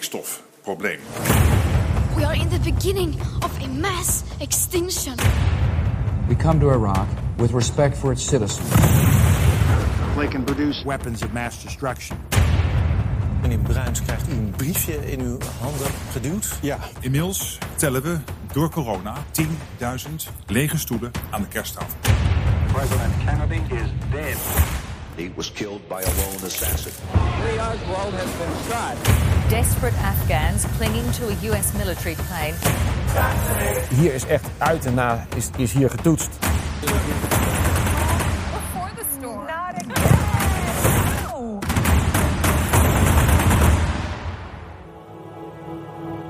stikstofprobleem. We are in the beginning of a mass extinction. We come to Iraq with respect for its citizens. They can produce Weapons of mass destruction. Meneer Bruins krijgt u een briefje in uw handen geduwd. Ja, inmiddels tellen we door corona 10.000 lege stoelen aan de kersttafel. President Kennedy is dead. He was killed by a lone assassin. Lee Oswald has been shot. Desperate Afghans clinging to a US military plane. Hier is echt uit en na is, is hier getoetst. Before the storm. Not again.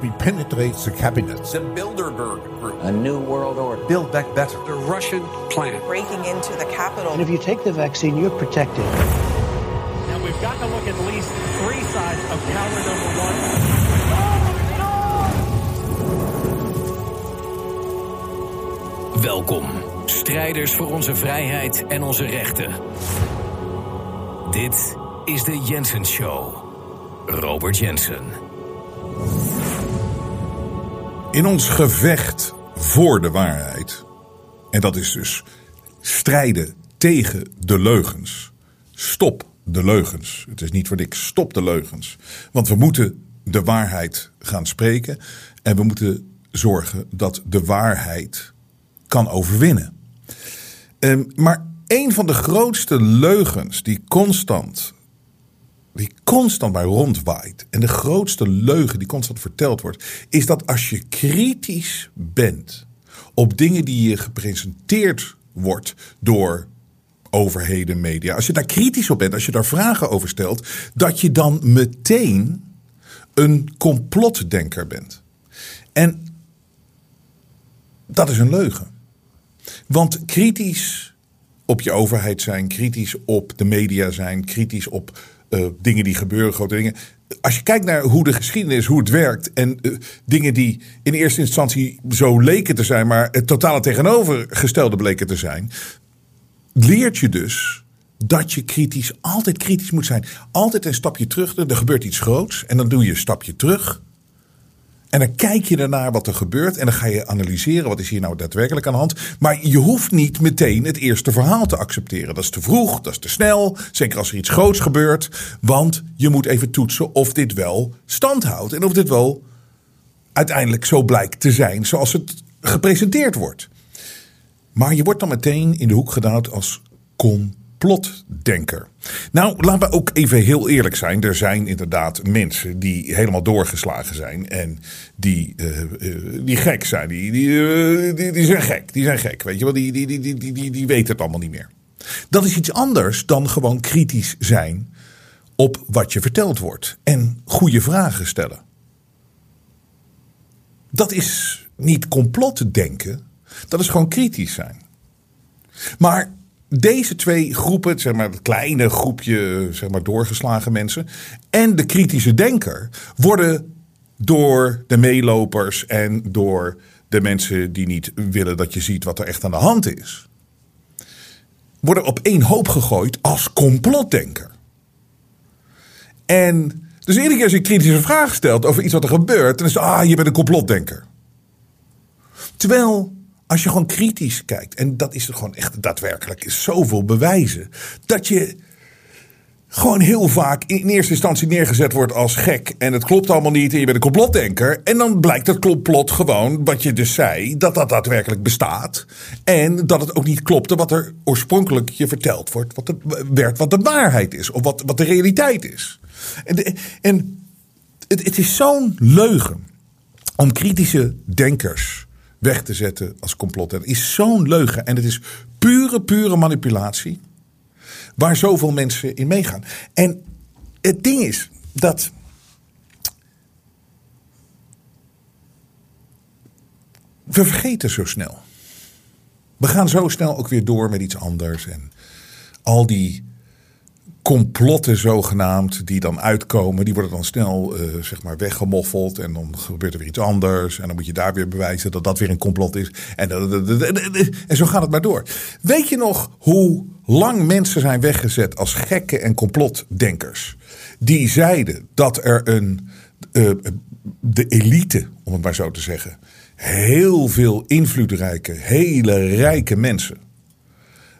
We penetrate the cabinet. The Bilderberg Group. A new world order. Build back better. The Russian plan. breaking into the Capitol. And if you take the vaccine, you're protected. And we've got to look at least three counter number one. Welkom, strijders voor onze vrijheid en onze rechten. Dit is de Jensen Show. Robert Jensen. In ons gevecht voor de waarheid, en dat is dus strijden tegen de leugens. Stop de leugens. Het is niet voor niks. Stop de leugens. Want we moeten de waarheid gaan spreken. En we moeten zorgen dat de waarheid kan overwinnen. Ehm, maar een van de grootste leugens die constant, die constant bij rondwaait. En de grootste leugen die constant verteld wordt. Is dat als je kritisch bent op dingen die je gepresenteerd wordt door overheden, media. Als je daar kritisch op bent, als je daar vragen over stelt, dat je dan meteen een complotdenker bent. En dat is een leugen. Want kritisch op je overheid zijn, kritisch op de media zijn, kritisch op uh, dingen die gebeuren, grote dingen. Als je kijkt naar hoe de geschiedenis, hoe het werkt en uh, dingen die in eerste instantie zo leken te zijn, maar het totale tegenovergestelde bleken te zijn, leert je dus dat je kritisch, altijd kritisch moet zijn. Altijd een stapje terug. Er gebeurt iets groots en dan doe je een stapje terug. En dan kijk je ernaar wat er gebeurt en dan ga je analyseren wat is hier nou daadwerkelijk aan de hand. Maar je hoeft niet meteen het eerste verhaal te accepteren. Dat is te vroeg, dat is te snel, zeker als er iets groots gebeurt. Want je moet even toetsen of dit wel stand houdt en of dit wel uiteindelijk zo blijkt te zijn zoals het gepresenteerd wordt. Maar je wordt dan meteen in de hoek gedaan als complotdenker. Nou, laten we ook even heel eerlijk zijn. Er zijn inderdaad mensen die helemaal doorgeslagen zijn. En die, uh, uh, die gek zijn. Die, die, uh, die, die, zijn gek. Die zijn gek. Weet je wel, die, die, die, die, die, die, die weten het allemaal niet meer. Dat is iets anders dan gewoon kritisch zijn op wat je verteld wordt. En goede vragen stellen. Dat is niet complotdenken. Dat is gewoon kritisch zijn. Maar deze twee groepen, zeg maar het kleine groepje zeg maar doorgeslagen mensen en de kritische denker worden door de meelopers en door de mensen die niet willen dat je ziet wat er echt aan de hand is, worden op één hoop gegooid als complotdenker. En dus iedere keer als je kritische vraag stelt over iets wat er gebeurt, dan is het, ah, je bent een complotdenker. Terwijl als je gewoon kritisch kijkt, en dat is er gewoon echt daadwerkelijk, is zoveel bewijzen, dat je gewoon heel vaak in eerste instantie neergezet wordt als gek en het klopt allemaal niet en je bent een complotdenker. En dan blijkt het complot gewoon, wat je dus zei, dat dat daadwerkelijk bestaat. En dat het ook niet klopte wat er oorspronkelijk je verteld wordt, wat het werd wat de waarheid is, of wat, wat de realiteit is. En, de, en het is zo'n leugen om kritische denkers weg te zetten als complot. Dat is zo'n leugen. En het is pure, pure manipulatie. Waar zoveel mensen in meegaan. En het ding is dat. We vergeten zo snel. We gaan zo snel ook weer door met iets anders. En al die complotten zogenaamd die dan uitkomen, die worden dan snel uh, zeg maar weggemoffeld en dan gebeurt er weer iets anders en dan moet je daar weer bewijzen dat dat weer een complot is en, en zo gaat het maar door. Weet je nog hoe lang mensen zijn weggezet als gekken en complotdenkers die zeiden dat er een eh, de elite, om het maar zo te zeggen. Heel veel invloedrijke, hele rijke mensen.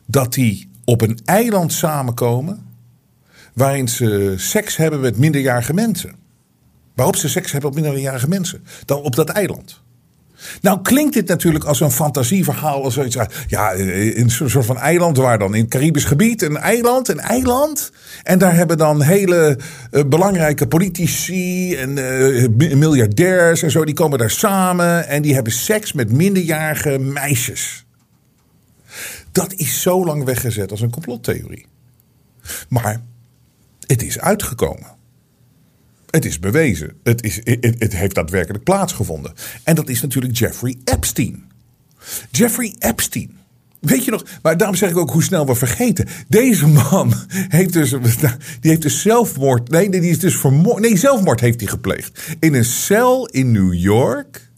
Dat die op een eiland samenkomen. Waarin ze seks hebben met minderjarige mensen. Waarop ze seks hebben op minderjarige mensen. Dan op dat eiland. Nou klinkt dit natuurlijk als een fantasieverhaal. Als zoiets, ja, een soort van eiland waar dan in het Caribisch gebied. Een eiland, een eiland. En daar hebben dan hele uh, belangrijke politici en uh, miljardairs en zo. Die komen daar samen en die hebben seks met minderjarige meisjes. Dat is zo lang weggezet als een complottheorie. Maar het is uitgekomen. Het is bewezen. Het, is, het, heeft daadwerkelijk plaatsgevonden. En dat is natuurlijk Jeffrey Epstein. Jeffrey Epstein. Weet je nog, maar daarom zeg ik ook hoe snel we vergeten. Deze man heeft dus, die heeft dus zelfmoord, nee, die is dus vermoord, nee, zelfmoord heeft hij gepleegd. In een cel in New York.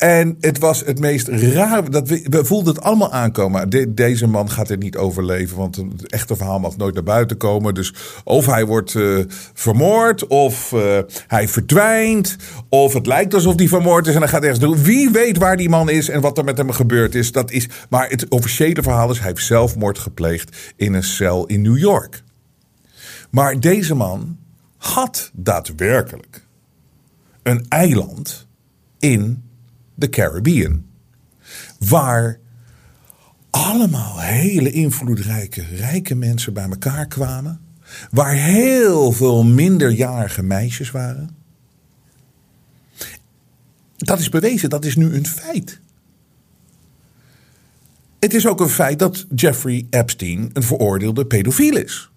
En het was het meest raar. Dat we, we voelden het allemaal aankomen. deze man gaat het niet overleven. Want het echte verhaal mag nooit naar buiten komen. Dus of hij wordt uh, vermoord. Of uh, hij verdwijnt. Of het lijkt alsof hij vermoord is. En dan gaat ergens doen. Wie weet waar die man is. En wat er met hem gebeurd is. Dat is maar het officiële verhaal is. Hij heeft zelfmoord gepleegd. In een cel in New York. Maar deze man had daadwerkelijk. Een eiland in de Caribbean. Waar allemaal hele invloedrijke, rijke mensen bij elkaar kwamen. Waar heel veel minderjarige meisjes waren. Dat is bewezen, dat is nu een feit. Het is ook een feit dat Jeffrey Epstein een veroordeelde pedofiel is.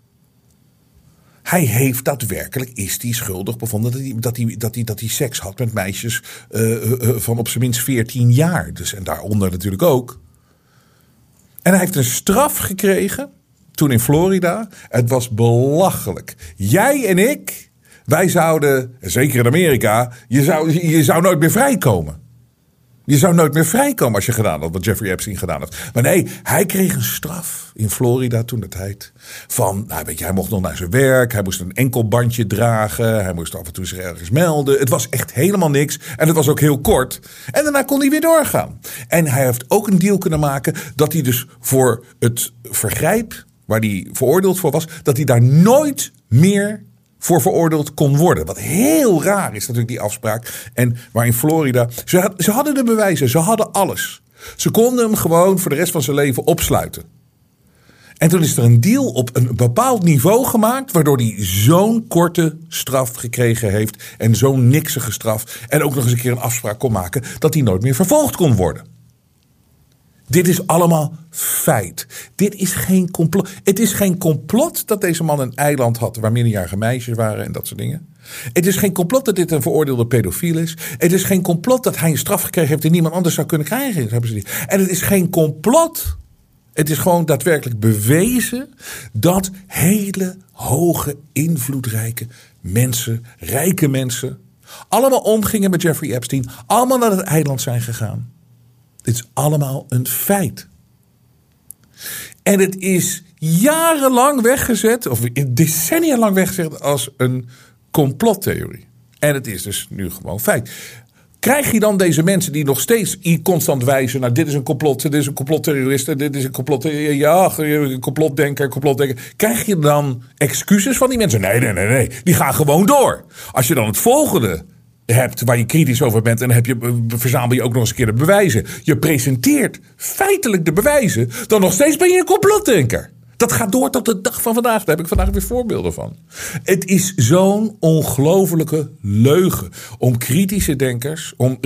Hij heeft daadwerkelijk, is hij schuldig bevonden dat hij, dat hij, dat hij, dat hij seks had met meisjes uh, uh, van op zijn minst 14 jaar. Dus, en daaronder natuurlijk ook. En hij heeft een straf gekregen toen in Florida. Het was belachelijk. Jij en ik, wij zouden, zeker in Amerika, je zou, je zou nooit meer vrijkomen. Je zou nooit meer vrijkomen als je gedaan had wat Jeffrey Epstein gedaan had. Maar nee, hij kreeg een straf in Florida toen de tijd. Van, nou weet je, hij mocht nog naar zijn werk. Hij moest een enkelbandje dragen. Hij moest af en toe zich ergens melden. Het was echt helemaal niks. En het was ook heel kort. En daarna kon hij weer doorgaan. En hij heeft ook een deal kunnen maken dat hij dus voor het vergrijp waar hij veroordeeld voor was, dat hij daar nooit meer voor veroordeeld kon worden. Wat heel raar is natuurlijk die afspraak. En waar in Florida. Ze, ze hadden de bewijzen, ze hadden alles. Ze konden hem gewoon voor de rest van zijn leven opsluiten. En toen is er een deal op een bepaald niveau gemaakt. Waardoor hij zo'n korte straf gekregen heeft. En zo'n niksige straf. En ook nog eens een keer een afspraak kon maken. dat hij nooit meer vervolgd kon worden. Dit is allemaal feit. Dit is geen complot. Het is geen complot dat deze man een eiland had waar minderjarige meisjes waren en dat soort dingen. Het is geen complot dat dit een veroordeelde pedofiel is. Het is geen complot dat hij een straf gekregen heeft die niemand anders zou kunnen krijgen. Hebben ze niet. En het is geen complot. Het is gewoon daadwerkelijk bewezen dat hele hoge, invloedrijke mensen, rijke mensen, allemaal omgingen met Jeffrey Epstein, allemaal naar het eiland zijn gegaan. Dit is allemaal een feit. En het is jarenlang weggezet, of decennia lang weggezet als een complottheorie. En het is dus nu gewoon feit. Krijg je dan deze mensen die nog steeds constant wijzen naar dit is een complot, dit is een complotterrorist, dit is een complot, ja, een complotdenker, complotdenker. Krijg je dan excuses van die mensen? Nee, nee, nee, nee. Die gaan gewoon door. Als je dan het volgende hebt waar je kritisch over bent. En dan heb je, eh, verzamel je ook nog eens een keer de bewijzen. Je presenteert feitelijk de bewijzen. Dan nog steeds ben je een complotdenker. Dat gaat door tot de dag van vandaag. Daar heb ik vandaag weer voorbeelden van. Het is zo'n ongelofelijke leugen om kritische denkers, om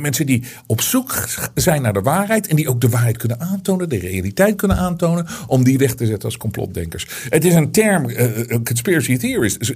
mensen die op zoek zijn naar de waarheid en die ook de waarheid kunnen aantonen, de realiteit kunnen aantonen, om die weg te zetten als complotdenkers. Het is een term, uh, conspiracy theorist,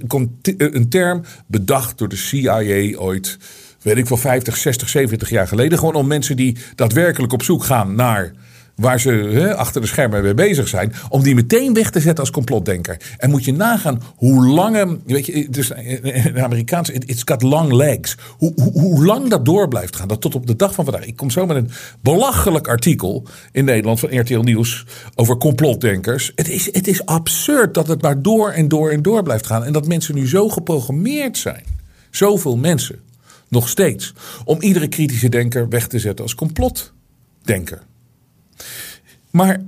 een term bedacht door de CIA ooit weet ik wel, 50, 60, 70 jaar geleden. Gewoon om mensen die daadwerkelijk op zoek gaan naar waar ze achter de schermen mee bezig zijn, om die meteen weg te zetten als complotdenker. En moet je nagaan hoe lang hem, weet je, dus in Amerikaans, it's got long legs. Hoe, hoe, hoe lang dat door blijft gaan, dat tot op de dag van vandaag. Ik kom zo met een belachelijk artikel in Nederland van RTL Nieuws over complotdenkers. Het is, het is absurd dat het maar door en door en door blijft gaan. En dat mensen nu zo geprogrammeerd zijn. Zoveel mensen. Nog steeds. Om iedere kritische denker weg te zetten als complotdenker. Maar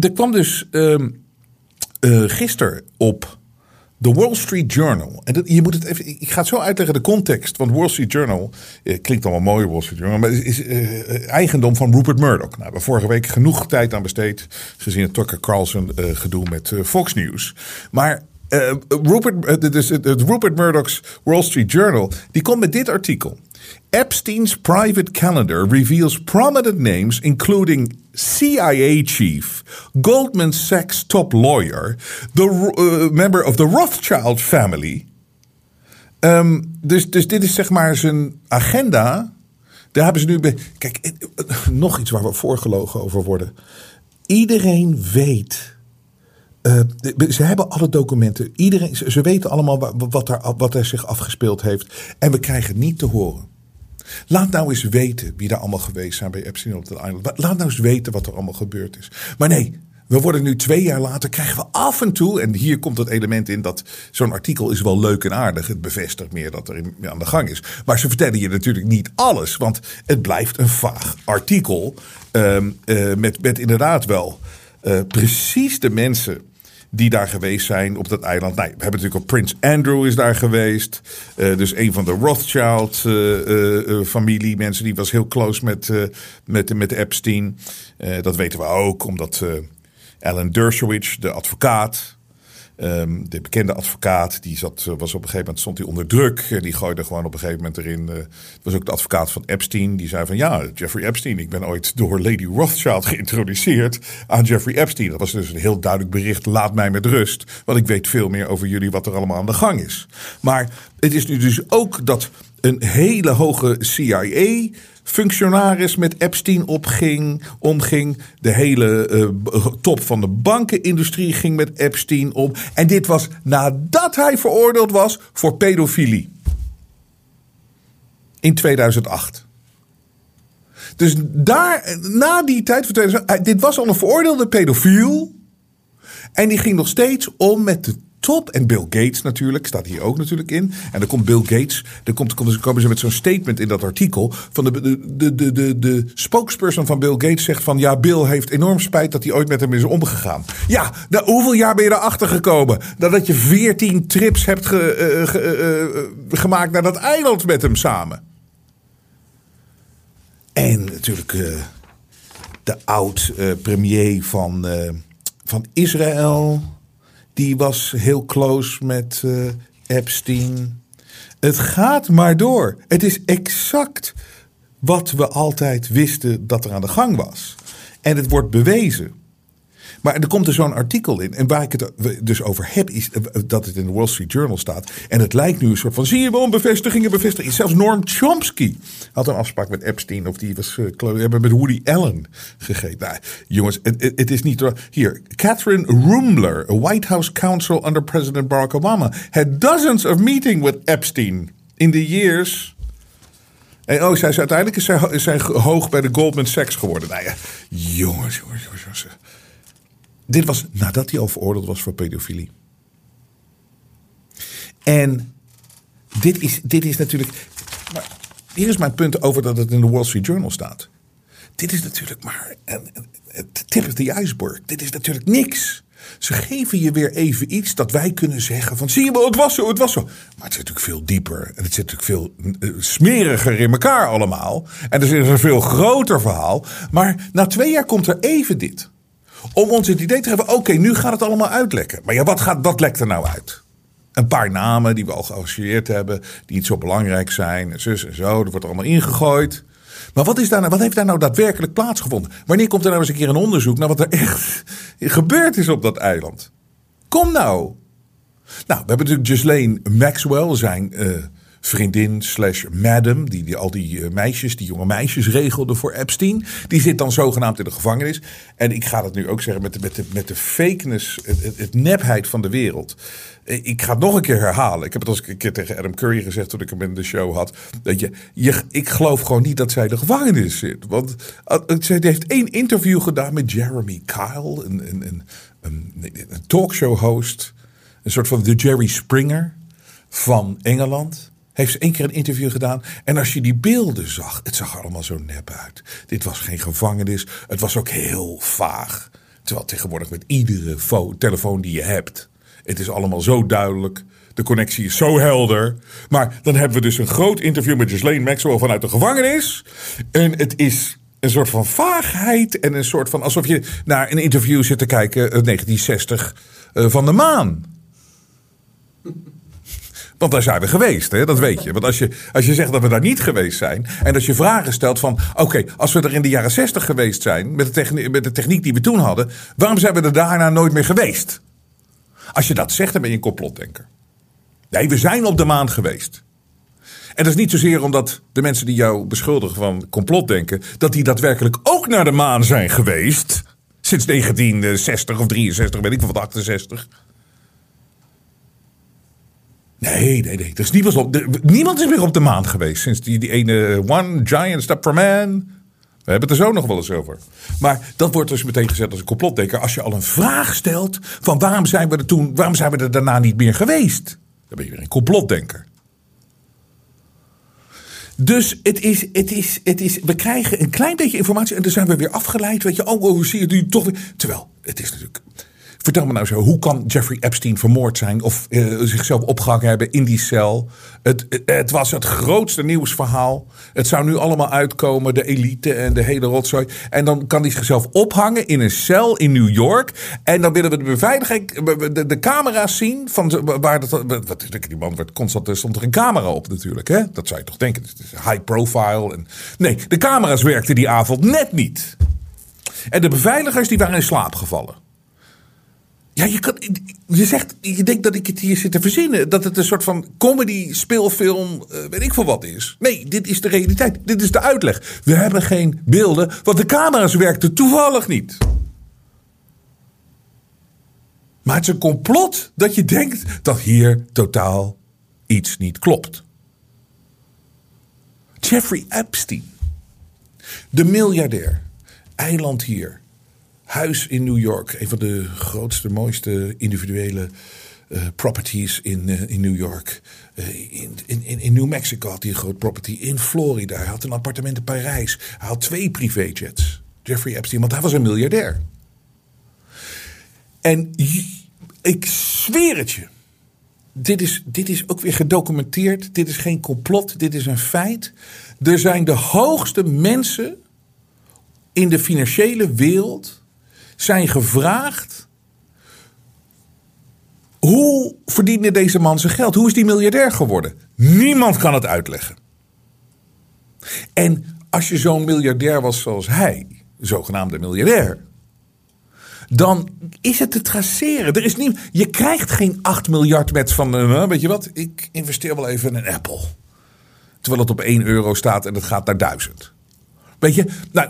er kwam dus uh, uh, gisteren op de Wall Street Journal. En je moet het even, ik ga het zo uitleggen, de context. Want Wall Street Journal, eh, klinkt allemaal mooi, Wall Street Journal, maar het is eh, eigendom van Rupert Murdoch. Nou, we hebben vorige week genoeg tijd aan besteed, gezien het Tucker Carlson eh, gedoe met eh, Fox News. Maar Rupert, dus, uh, Rupert Murdoch's Wall Street Journal, die komt met dit artikel. Epstein's private calendar reveals prominent names, including CIA chief, Goldman Sachs top lawyer, the member of the Rothschild family. Um, dus, dus dit is zeg maar zijn agenda. Daar hebben ze nu. Kijk, nog iets waar we voorgelogen over worden. Iedereen weet uh, ze hebben alle documenten. Iedereen, ze weten allemaal wat er, wat er zich afgespeeld heeft. En we krijgen niet te horen. Laat nou eens weten wie daar allemaal geweest zijn bij Epstein op eiland. Laat nou eens weten wat er allemaal gebeurd is. Maar nee, we worden nu twee jaar later, krijgen we af en toe, en hier komt het element in dat zo'n artikel is wel leuk en aardig. Het bevestigt meer dat er aan de gang is. Maar ze vertellen je natuurlijk niet alles, want het blijft een vaag artikel. Uh, uh, met, inderdaad wel uh, precies de mensen die daar geweest zijn op dat eiland. Nou, we hebben natuurlijk ook Prins Andrew is daar geweest. Uh, dus een van de Rothschild-familie. Uh, mensen die was heel close met, met, met Epstein. dat weten we ook, omdat Alan Dershowitz, de advocaat... Um, de bekende advocaat, die zat, was op een gegeven moment stond hij onder druk. En die gooide gewoon op een gegeven moment erin. Uh, was ook de advocaat van Epstein. Die zei van ja, Jeffrey Epstein. Ik ben ooit door Lady Rothschild geïntroduceerd aan Jeffrey Epstein. Dat was dus een heel duidelijk bericht. Laat mij met rust. Want ik weet veel meer over jullie wat er allemaal aan de gang is. Maar het is nu dus ook dat een hele hoge CIA functionaris met Epstein opging, omging. De hele uh, top van de bankenindustrie ging met Epstein om. En dit was nadat hij veroordeeld was voor pedofilie. In 2008. Dus daar, na die tijd van 2008, dit was al een veroordeelde pedofiel. En die ging nog steeds om met de top. En Bill Gates natuurlijk, staat hier ook natuurlijk in. En dan komt Bill Gates, dan komt, komen ze met zo'n statement in dat artikel. Van de, de, de, de, de spokesperson van Bill Gates zegt van ja, Bill heeft enorm spijt dat hij ooit met hem is omgegaan. Ja, nou, hoeveel jaar ben je erachter gekomen? Nadat je veertien trips hebt uh, ge, uh, gemaakt naar dat eiland met hem samen. En natuurlijk uh, de oud-premier van, van Israël die was heel close met uh, Epstein. Het gaat maar door. Het is exact wat we altijd wisten dat er aan de gang was. En het wordt bewezen. Maar er komt er zo'n artikel in. En waar ik het dus over heb, is dat het in de Wall Street Journal staat. En het lijkt nu een soort van: zie je wel, bevestigingen, bevestigingen. Zelfs Norm Chomsky had een afspraak met Epstein. Of die was uh, hebben met Woody Allen gegeten. Nou, jongens, het, het is niet. Hier, Catherine Rumler, a White House counsel under President Barack Obama, had dozens of meetings with Epstein in the years. En oh, zij is uiteindelijk is zij, is zij hoog bij de Goldman Sachs geworden. Nou ja, jongens, jongens, jongens. jongens. Dit was nadat hij al veroordeeld was voor pedofilie. En dit is, dit is natuurlijk. Maar hier is mijn punt over dat het in de Wall Street Journal staat. Dit is natuurlijk maar het tip of the iceberg. Dit is natuurlijk niks. Ze geven je weer even iets dat wij kunnen zeggen van zie je wel, het was zo, het was zo. Maar het zit natuurlijk veel dieper en het zit natuurlijk veel eh, smeriger in elkaar allemaal. En er is een veel groter verhaal. Maar na twee jaar komt er even dit. Om ons het idee te geven, oké, nu gaat het allemaal uitlekken. Maar ja, wat, gaat, wat lekt er nou uit? Een paar namen die we al geassocieerd hebben, die niet zo belangrijk zijn, en zus en zo, dat wordt allemaal ingegooid. Maar wat, is daar, nou- wat heeft daar nou daadwerkelijk plaatsgevonden? Wanneer komt er nou eens een keer een onderzoek naar wat er echt gebeurd is op dat eiland? Kom nou. Nou, we hebben natuurlijk Ghislaine Maxwell, zijn uh, vriendin slash madam, die, die al die eh, meisjes, die jonge meisjes regelde voor Epstein. Die zit dan zogenaamd in de gevangenis. En ik ga dat nu ook zeggen met de, met de, met de fakeness, het, het, nepheid van de wereld. Eh, Ik ga het nog een keer herhalen. Ik heb het al eens een keer tegen Adam Curry gezegd toen ik hem in de show had. Dat je, je, ik geloof gewoon niet dat zij de gevangenis zit. Want uh, zij heeft één interview gedaan met Jeremy Kyle, een, een, een, een talkshow host. Een soort van de Jerry Springer van Engeland. Heeft ze één keer een interview gedaan. En als je die beelden zag, het zag er allemaal zo nep uit. Dit was geen gevangenis. Het was ook heel vaag. Terwijl tegenwoordig met iedere fo- telefoon die je hebt. Het is allemaal zo duidelijk. De connectie is zo helder. Maar dan hebben we dus een groot interview met Ghislaine Maxwell vanuit de gevangenis. En het is een soort van vaagheid. En een soort van alsof je naar een interview zit te kijken. eh, 1960 eh, van de maan. Want daar zijn we geweest, hè? dat weet je. Want als je, als je zegt dat we daar niet geweest zijn. En als je vragen stelt van. Oké, als we er in de jaren 60 geweest zijn. Met de, techni- met de techniek die we toen hadden. Waarom zijn we er daarna nooit meer geweest? Als je dat zegt, dan ben je een complotdenker. Nee, we zijn op de maan geweest. En dat is niet zozeer omdat de mensen die jou beschuldigen van complotdenken. dat die daadwerkelijk ook naar de maan zijn geweest. Sinds 1960 of 63, weet ik wat, 68. Nee, nee, nee. Er is niemand, op, niemand is meer op de maan geweest sinds die, die ene One Giant Step for Man. We hebben het er zo nog wel eens over. Maar dat wordt dus meteen gezet als een complotdenker. Als je al een vraag stelt van waarom zijn we er toen, waarom zijn we er daarna niet meer geweest? Dan ben je weer een complotdenker. Dus het is, het is, het is, we krijgen een klein beetje informatie en dan zijn we weer afgeleid. Weet je, oh, hoe zie je nu toch weer? Terwijl, het is natuurlijk. Vertel me nou zo, hoe kan Jeffrey Epstein vermoord zijn of eh, zichzelf opgehangen hebben in die cel? Het, het, was het grootste nieuwsverhaal. Het zou nu allemaal uitkomen, de elite en de hele rotzooi. En dan kan hij zichzelf ophangen in een cel in New York. En dan willen we de beveiliging, de, camera's zien van waar dat. Wat, die man werd constant, stond er een camera op natuurlijk. Hè? Dat zou je toch denken. Het is high profile. En, nee, de camera's werkten die avond net niet. En de beveiligers die waren in slaap gevallen. Ja, je, je zegt, je denkt dat ik het hier zit te verzinnen. Dat het een soort van comedy, speelfilm, eh, weet ik veel wat is. Nee, dit is de realiteit. Dit is de uitleg. We hebben geen beelden, want de camera's werkten toevallig niet. Maar het is een complot dat je denkt dat hier totaal iets niet klopt. Jeffrey Epstein, de miljardair, eiland hier, huis in New York, een van de grootste, mooiste individuele eh, properties in, eh, in New York. Eh, in, in, in New Mexico had hij een groot property. In Florida. Hij had een appartement in Parijs. Hij had twee privéjets. Jeffrey Epstein, want hij was een miljardair. En ik zweer het je. Dit is, dit is ook weer gedocumenteerd. Dit is geen complot. Dit is een feit. Er zijn de hoogste mensen in de financiële wereld zijn gevraagd. Hoe verdiende deze man zijn geld? Hoe is die miljardair geworden? Niemand kan het uitleggen. En als je zo'n miljardair was zoals hij, zogenaamde miljardair, dan is het te traceren. Er is niet, je krijgt geen 8 miljard met van, eh, weet je wat, ik investeer wel even in een Apple. Terwijl het op 1 euro staat en het gaat naar 1000. Weet je, nou,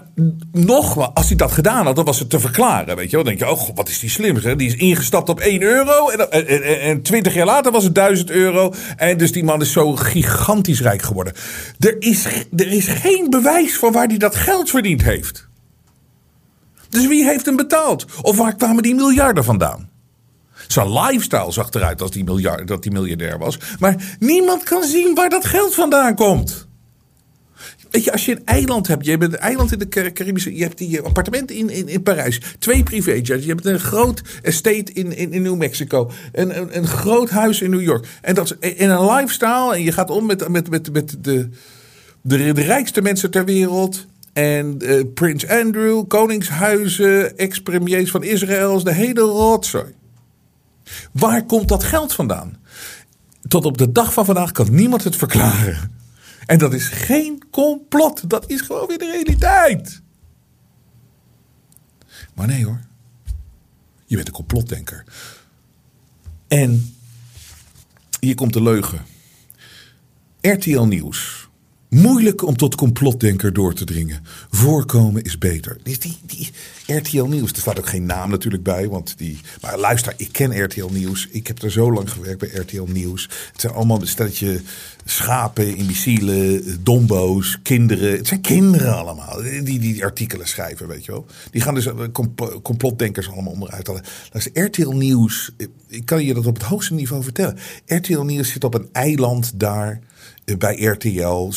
nog als hij dat gedaan had, dan was het te verklaren. Weet je dan denk je, oh, god, wat is die slim. Die is ingestapt op 1 euro en, en 20 jaar later was het 1000 euro. En dus die man is zo gigantisch rijk geworden. Er is, er is geen bewijs van waar hij dat geld verdiend heeft. Dus wie heeft hem betaald? Of waar kwamen die miljarden vandaan? Zijn lifestyle zag eruit als die miljard, dat die miljardair was. Maar niemand kan zien waar dat geld vandaan komt. Weet je, als je een eiland hebt, je hebt een eiland in de Car- Caribische, je hebt die appartement in, in, in Parijs, twee privéjets, je hebt een groot estate in, in, in New Mexico, een, een, een groot huis in New York. En dat is in een lifestyle, en je gaat om met, met, met, met de, de, de rijkste mensen ter wereld. En eh, Prins Andrew, koningshuizen, ex-premiers van Israël, de hele rotzooi. Waar komt dat geld vandaan? Tot op de dag van vandaag kan niemand het verklaren. En dat is geen complot. Dat is gewoon weer de realiteit. Maar nee hoor. Je bent een complotdenker. En hier komt de leugen. RTL Nieuws. Moeilijk om tot complotdenker door te dringen. Voorkomen is beter. Die, die, die RTL Nieuws, er staat ook geen naam natuurlijk bij. Want die, maar luister, ik ken RTL Nieuws. Ik heb er zo lang gewerkt bij RTL Nieuws. Het zijn allemaal een stelletje schapen, imbecielen, dombo's, kinderen. Het zijn kinderen allemaal die die artikelen schrijven, weet je wel. Die gaan dus eh, comp- complotdenkers allemaal onderuit halen. Luister, RTL Nieuws, ik kan je dat op het hoogste niveau vertellen. RTL Nieuws zit op een eiland daar eh, bij RTL.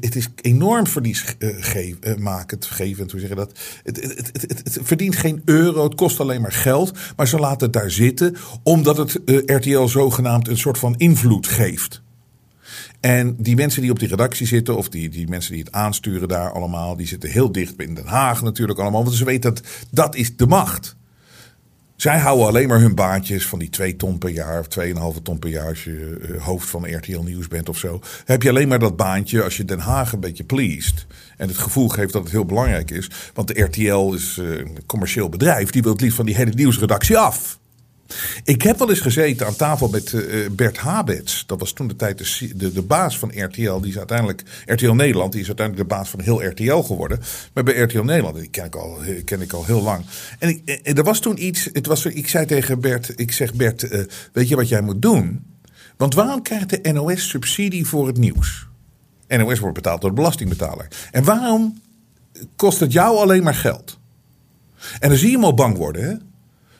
Het, is enorm verliesmakend, gevend, hoe zeg je dat? Het, het, het, het, het verdient geen euro, het kost alleen maar geld. Maar ze laten het daar zitten, omdat het eh, RTL zogenaamd een soort van invloed geeft. En die mensen die op die redactie zitten, of die, die mensen die het aansturen daar allemaal, die zitten heel dicht in Den Haag natuurlijk allemaal. Want ze weten dat dat is de macht. Zij houden alleen maar hun baantjes van die 2 ton per jaar of 2,5 ton per jaar als je eh, hoofd van RTL Nieuws bent of zo. Heb je alleen maar dat baantje als je Den Haag een beetje pleest. En het gevoel geeft dat het heel belangrijk is. Want de RTL is eh, een commercieel bedrijf. Die wil het liefst van die hele nieuwsredactie af. Ik heb wel eens gezeten aan tafel met eh, Bert Habets. Dat was toen de tijd de, de, baas van RTL. Die is uiteindelijk, RTL Nederland, die is uiteindelijk de baas van heel RTL geworden. Maar bij RTL Nederland, die ken ik al, eh, ken ik al heel lang. En ik, eh, er was toen iets, het was, ik zei tegen Bert, ik zeg Bert, eh, weet je wat jij moet doen? Want waarom krijgt de NOS subsidie voor het nieuws? NOS wordt betaald door de belastingbetaler. En waarom kost het jou alleen maar geld? En dan zie je hem al bang worden, hè?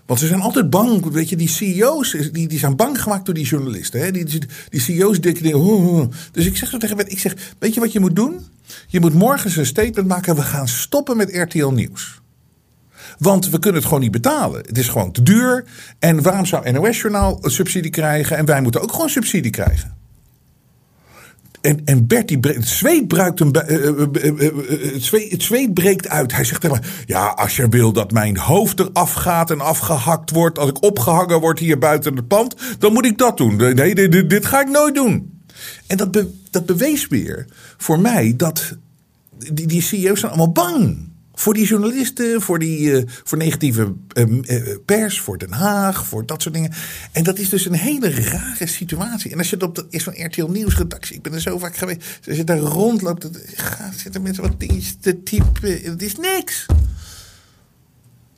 Want ze zijn altijd bang, weet je, die CEO's, die, die zijn bang gemaakt door die journalisten. Hè? Die, die, CEO's denken, oh, oh. dus ik zeg zo tegen ik zeg, weet je wat je moet doen? Je moet morgen een statement maken, we gaan stoppen met RTL Nieuws. Want we kunnen het gewoon niet betalen. Het is gewoon te duur. En waarom zou NOS-journaal subsidie krijgen en wij moeten ook gewoon subsidie krijgen? En, en Bert, die bre- het, zweet bruikt bij- eh, eh, eh, het, zweet, het zweet breekt uit. Hij zegt tegen ja, als je wil dat mijn hoofd eraf gaat en afgehakt wordt... als ik opgehangen word hier buiten het pand, dan moet ik dat doen. Nee, dit, ga ik nooit doen. En dat, dat bewees weer voor mij dat die, die CEO's zijn allemaal bang. Voor die journalisten, voor, die, eh, voor negatieve eh, eh, pers, voor Den Haag, voor dat soort dingen. En dat is dus een hele rare situatie. En als je het op dat is van RTL Nieuws redactie, ik ben er zo vaak geweest. Als je daar rondloopt, dan zitten mensen wat dingetjes te typen. Het is niks.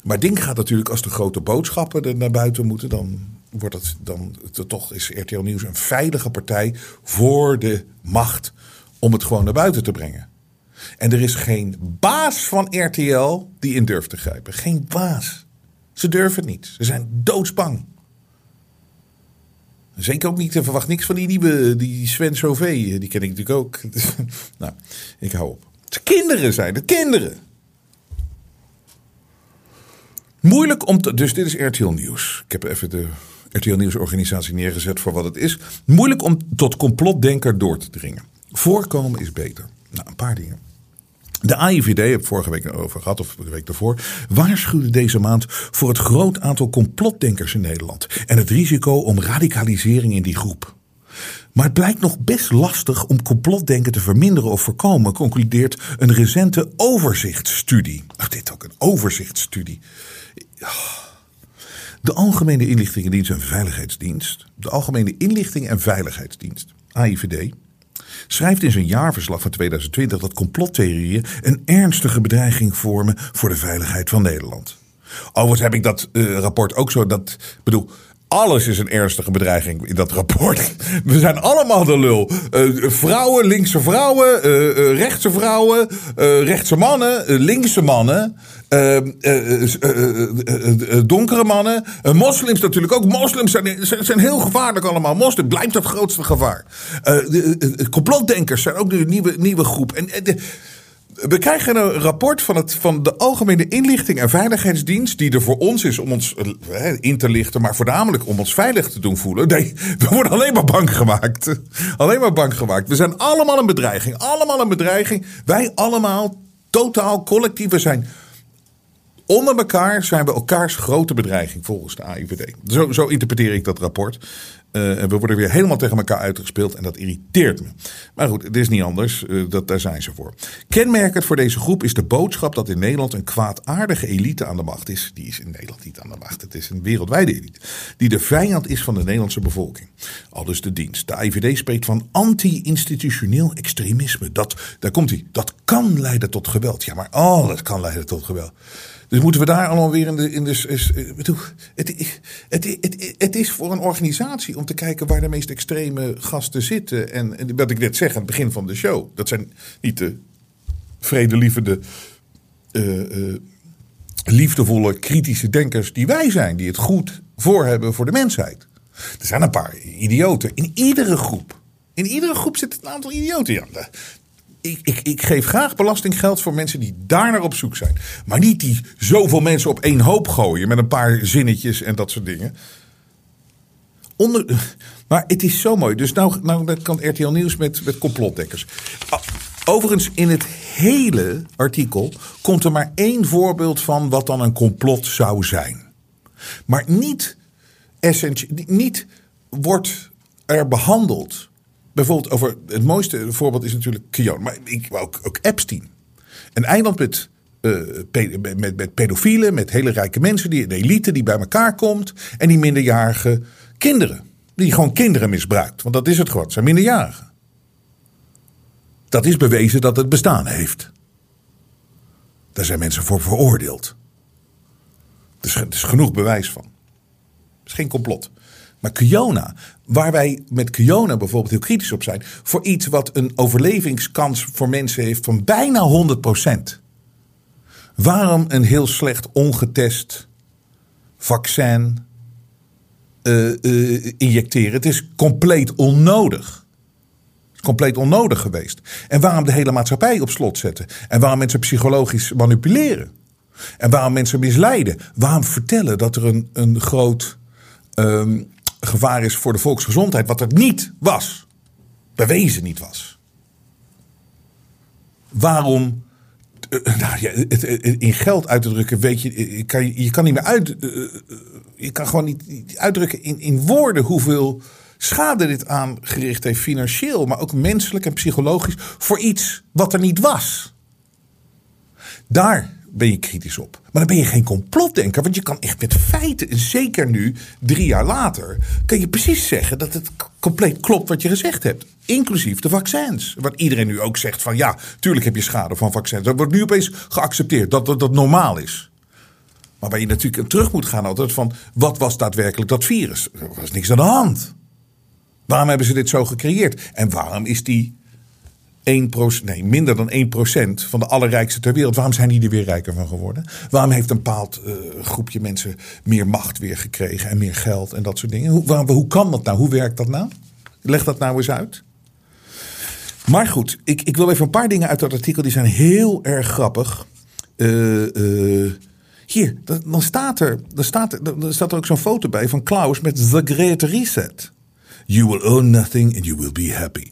Maar ding gaat natuurlijk als de grote boodschappen er naar buiten moeten, dan wordt het dan toch is RTL Nieuws een veilige partij voor de macht om het gewoon naar buiten te brengen. En er is geen baas van RTL die in durft te grijpen. Geen baas. Ze durven het niet. Ze zijn doodsbang. Zeker ook niet, ze verwacht niks van die nieuwe, die Sven Sauvé. Die ken ik natuurlijk ook. nou, ik hou op. Het kinderen zijn het, kinderen. Moeilijk om te. Dus dit is RTL Nieuws. Ik heb even de RTL Nieuws organisatie neergezet voor wat het is. Moeilijk om tot complotdenker door te dringen. Voorkomen is beter. Nou, een paar dingen. De AIVD, heb ik vorige week over gehad, of de week daarvoor, waarschuwde deze maand voor het groot aantal complotdenkers in Nederland en het risico om radicalisering in die groep. Maar het blijkt nog best lastig om complotdenken te verminderen of voorkomen, concludeert een recente overzichtsstudie. Ach, dit ook een overzichtsstudie. De Algemene Inlichtingendienst en Veiligheidsdienst, de Algemene Inlichting en Veiligheidsdienst, AIVD, schrijft in zijn jaarverslag van 2020 dat complottheorieën een ernstige bedreiging vormen voor de veiligheid van Nederland. Overigens heb ik dat eh, rapport ook zo, dat bedoel. Alles is een ernstige bedreiging in dat rapport. We zijn allemaal de lul. Eh, vrouwen, linkse vrouwen, eh, rechtse vrouwen, eh, rechtse mannen, linkse mannen, donkere mannen, moslims natuurlijk ook. Moslims zijn, zijn, heel gevaarlijk allemaal. Moslim blijft het grootste gevaar. De, de- de complotdenkers zijn ook de nieuwe, nieuwe groep. En de, we krijgen een rapport van, het, van de Algemene Inlichting en Veiligheidsdienst. die er voor ons is om ons eh, in te lichten. maar voornamelijk om ons veilig te doen voelen. Nee, we worden alleen maar bang gemaakt. Alleen maar bang gemaakt. We zijn allemaal een bedreiging. Allemaal een bedreiging. Wij allemaal, totaal collectief. Zijn. Onder elkaar zijn we elkaars grote bedreiging volgens de AIVD. Zo, zo interpreteer ik dat rapport. En we worden weer helemaal tegen elkaar uitgespeeld en dat irriteert me. Maar goed, het is niet anders. Uh, dat, daar zijn ze voor. Kenmerkend voor deze groep is de boodschap dat in Nederland een kwaadaardige elite aan de macht is. Die is in Nederland niet aan de macht. Het is een wereldwijde elite. Die de vijand is van de Nederlandse bevolking. Al dus de dienst. De IVD spreekt van anti-institutioneel extremisme. Dat, daar komt hij. Dat kan leiden tot geweld. Ja, maar alles kan leiden tot geweld. Dus moeten we daar allemaal weer in de. In de is, bedoel, het, het, het, is voor een organisatie om te kijken waar de meest extreme gasten zitten. En, wat ik net zeg aan het begin van de show. Dat zijn niet de vredelievende, uh, uh, liefdevolle, kritische denkers die wij zijn. Die het goed voor hebben voor de mensheid. Er zijn een paar idioten in iedere groep. In iedere groep zit een aantal idioten. Ja, ik, ik, geef graag belastinggeld voor mensen die daar naar op zoek zijn. Maar niet die zoveel mensen op één hoop gooien met een paar zinnetjes en dat soort dingen. Maar het is zo mooi. Dus nou, nou kan RTL Nieuws met, met complotdekkers. Overigens, in het hele artikel komt er maar één voorbeeld van wat dan een complot zou zijn. Maar niet, essentieel, niet wordt er behandeld bijvoorbeeld over het mooiste voorbeeld is natuurlijk Kion, maar ik, ook, ook Epstein. Een eiland met, uh, met, met pedofielen, met hele rijke mensen, die, de elite die bij elkaar komt en die minderjarige kinderen. Die gewoon kinderen misbruikt. Want dat is het gewoon, het zijn minderjarigen. Dat is bewezen dat het bestaan heeft. Daar zijn mensen voor veroordeeld. Er is, er is genoeg bewijs van. Het is geen complot. Maar Kiona, waar wij met Kiona bijvoorbeeld heel kritisch op zijn, voor iets wat een overlevingskans voor mensen heeft van bijna 100%. Waarom een heel slecht ongetest vaccin uh, uh, injecteren? Het is compleet onnodig. Compleet onnodig geweest. En waarom de hele maatschappij op slot zetten? En waarom mensen psychologisch manipuleren? En waarom mensen misleiden? Waarom vertellen dat er een, een groot um, gevaar is voor de volksgezondheid, wat er niet was. Bewezen niet was. Waarom uh, nou ja, het, in geld uit te drukken, weet je, kan, je kan niet meer uit. Je kan gewoon niet uitdrukken in, in woorden hoeveel schade dit aangericht heeft, financieel, maar ook menselijk en psychologisch, voor iets wat er niet was. Daar ben je kritisch op. Maar dan ben je geen complotdenker. Want je kan echt met feiten, zeker nu, drie jaar later, kan je precies zeggen dat het compleet klopt wat je gezegd hebt. Inclusief de vaccins. Wat iedereen nu ook zegt van ja, tuurlijk heb je schade van vaccins. Dat wordt nu opeens geaccepteerd dat dat, dat normaal is. Maar waar je natuurlijk terug moet gaan altijd van wat was daadwerkelijk dat virus? Er was niks aan de hand. Waarom hebben ze dit zo gecreëerd? En waarom is die 1%, nee, minder dan 1% van de allerrijkste ter wereld. Waarom zijn die er weer rijker van geworden? Waarom heeft een bepaald uh, groepje mensen meer macht weer gekregen en meer geld en dat soort dingen? Hoe, hoe kan dat nou? Hoe werkt dat nou? Leg dat nou eens uit. Maar goed, ik, ik wil even een paar dingen uit dat artikel. Die zijn heel erg grappig. Uh, uh, hier, dan staat, er, dan, staat er, dan staat er ook zo'n foto bij van Klaus met The Great Reset. You will own nothing and you will be happy.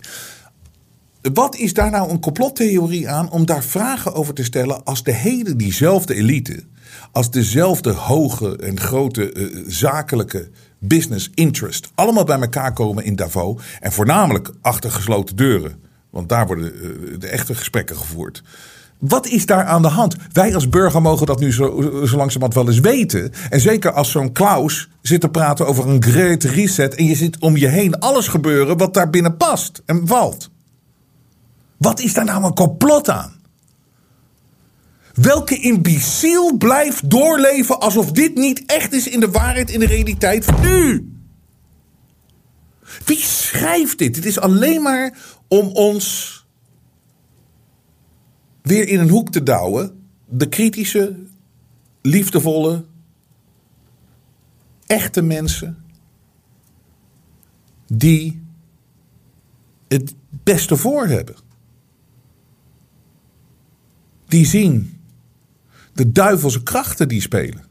Wat is daar nou een complottheorie aan om daar vragen over te stellen als de hele diezelfde elite, als dezelfde hoge en grote uh, zakelijke business interest allemaal bij elkaar komen in Davos en voornamelijk achter gesloten deuren, want daar worden uh, de echte gesprekken gevoerd. Wat is daar aan de hand? Wij als burger mogen dat nu zo, zo langzamerhand wel eens weten. En zeker als zo'n Klaus zit te praten over een great reset. En je ziet om je heen alles gebeuren wat daar binnen past en valt. Wat is daar nou een complot aan? Welke imbeciel blijft doorleven alsof dit niet echt is in de waarheid, in de realiteit van nu? Wie schrijft dit? Het is alleen maar om ons weer in een hoek te douwen. De kritische, liefdevolle, echte mensen die het beste voor hebben die zien de duivelse krachten die spelen.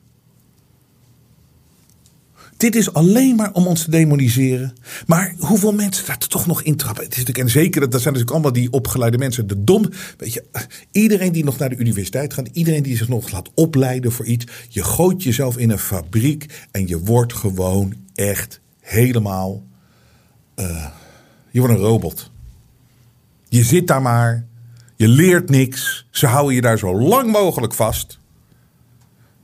Dit is alleen maar om ons te demoniseren. Maar hoeveel mensen daar toch nog intrappen? Het is natuurlijk, en zeker, dat zijn natuurlijk allemaal die opgeleide mensen. De dom. Weet je, iedereen die nog naar de universiteit gaat, iedereen die zich nog laat opleiden voor iets. Je gooit jezelf in een fabriek en je wordt gewoon echt helemaal eh, je wordt een robot. Je zit daar maar. Je leert niks. Ze houden je daar zo lang mogelijk vast.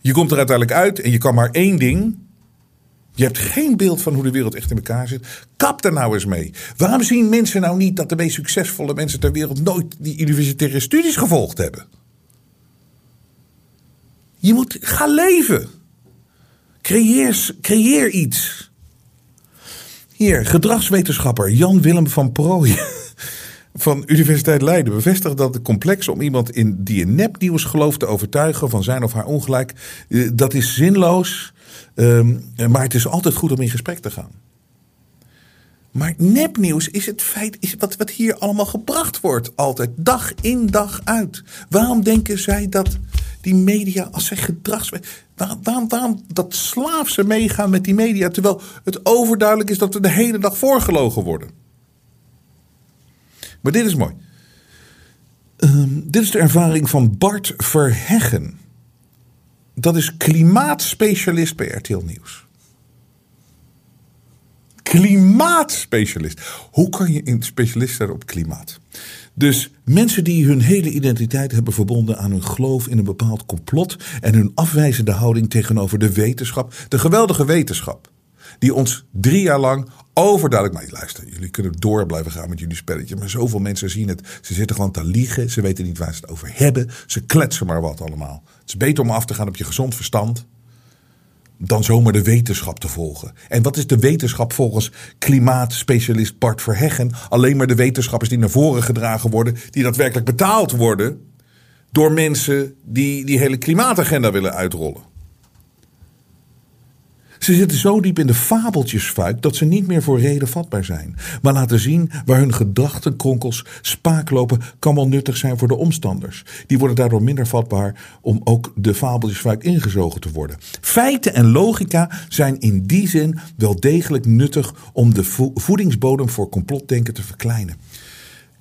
Je komt er uiteindelijk uit en je kan maar één ding. Je hebt geen beeld van hoe de wereld echt in elkaar zit. Kap er nou eens mee. Waarom zien mensen nou niet dat de meest succesvolle mensen ter wereld nooit die universitaire studies gevolgd hebben? Je moet gaan leven. Creëer, creëer iets. Hier, gedragswetenschapper Jan Willem van Prooijen van Universiteit Leiden bevestigt dat het complex om iemand in, die in nepnieuws gelooft te overtuigen van zijn of haar ongelijk, eh, dat is zinloos. Ehm, maar het is altijd goed om in gesprek te gaan. Maar nepnieuws is het feit, is wat, wat hier allemaal gebracht wordt, altijd, dag in dag uit. Waarom denken zij dat die media, als zij gedrags. Waarom, waarom, waarom dat slaafse meegaan met die media, terwijl het overduidelijk is dat we de hele dag voorgelogen worden? Maar dit is mooi. Ehm, dit is de ervaring van Bart Verheggen. Dat is klimaatspecialist bij RTL Nieuws. Klimaatspecialist. Hoe kan je een specialist zijn op klimaat? Dus mensen die hun hele identiteit hebben verbonden aan hun geloof in een bepaald complot en hun afwijzende houding tegenover de wetenschap, de geweldige wetenschap, die ons drie jaar lang overduidelijk. Maar luister, jullie kunnen door blijven gaan met jullie spelletje. Maar zoveel mensen zien het. Ze zitten gewoon te liegen. Ze weten niet waar ze het over hebben. Ze kletsen maar wat allemaal. Het is beter om af te gaan op je gezond verstand. Dan zomaar de wetenschap te volgen. En wat is de wetenschap volgens klimaatspecialist Bart Verheggen? Alleen maar de wetenschappers die naar voren gedragen worden. Die daadwerkelijk betaald worden. Door mensen die die hele klimaatagenda willen uitrollen. Ze zitten zo diep in de fabeltjesfuik dat ze niet meer voor reden vatbaar zijn. Maar laten zien waar hun gedachtenkronkels spaaklopen kan wel nuttig zijn voor de omstanders. Die worden daardoor minder vatbaar om ook de fabeltjesfuik ingezogen te worden. Feiten en logica zijn in die zin wel degelijk nuttig om de voedingsbodem voor complotdenken te verkleinen.